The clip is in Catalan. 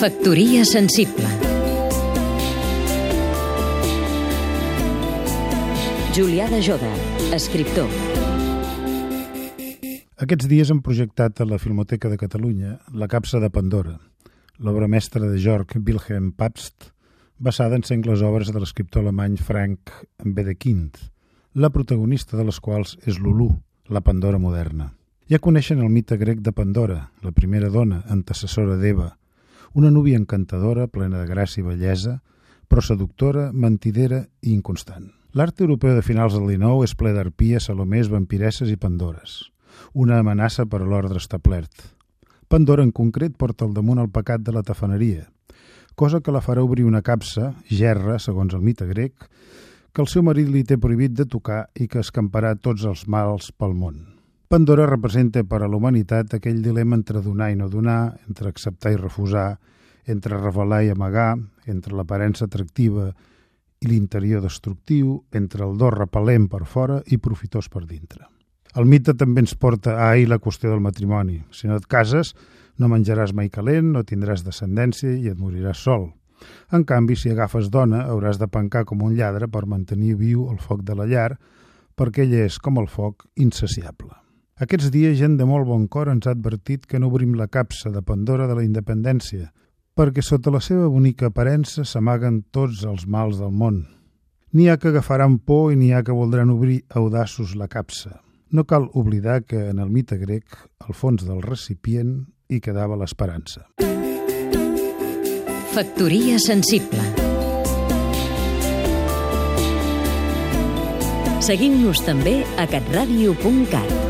Factoria sensible. Julià de Joda, escriptor. Aquests dies han projectat a la Filmoteca de Catalunya La capsa de Pandora, l'obra mestra de Georg Wilhelm Pabst, basada en sengles obres de l'escriptor alemany Frank Wedekind, la protagonista de les quals és Lulu, la Pandora moderna. Ja coneixen el mite grec de Pandora, la primera dona, antecessora d'Eva, una núvia encantadora, plena de gràcia i bellesa, però seductora, mentidera i inconstant. L'art europeu de finals del XIX és ple d'arpies, salomés, vampiresses i pandores. Una amenaça per a l'ordre establert. Pandora, en concret, porta al damunt el pecat de la tafaneria, cosa que la farà obrir una capsa, gerra, segons el mite grec, que el seu marit li té prohibit de tocar i que escamparà tots els mals pel món. Pandora representa per a la humanitat aquell dilema entre donar i no donar, entre acceptar i refusar, entre revelar i amagar, entre l'aparença atractiva i l'interior destructiu, entre el do repel·lent per fora i profitós per dintre. El mite també ens porta a ahir la qüestió del matrimoni. Si no et cases, no menjaràs mai calent, no tindràs descendència i et moriràs sol. En canvi, si agafes dona, hauràs de pencar com un lladre per mantenir viu el foc de la llar, perquè ella és, com el foc, insaciable. Aquests dies gent de molt bon cor ens ha advertit que no obrim la capsa de Pandora de la independència, perquè sota la seva bonica aparença s'amaguen tots els mals del món. N'hi ha que agafaran por i n'hi ha que voldran obrir audaços la capsa. No cal oblidar que en el mite grec, al fons del recipient, hi quedava l'esperança. Factoria sensible Seguim-nos també a catradio.cat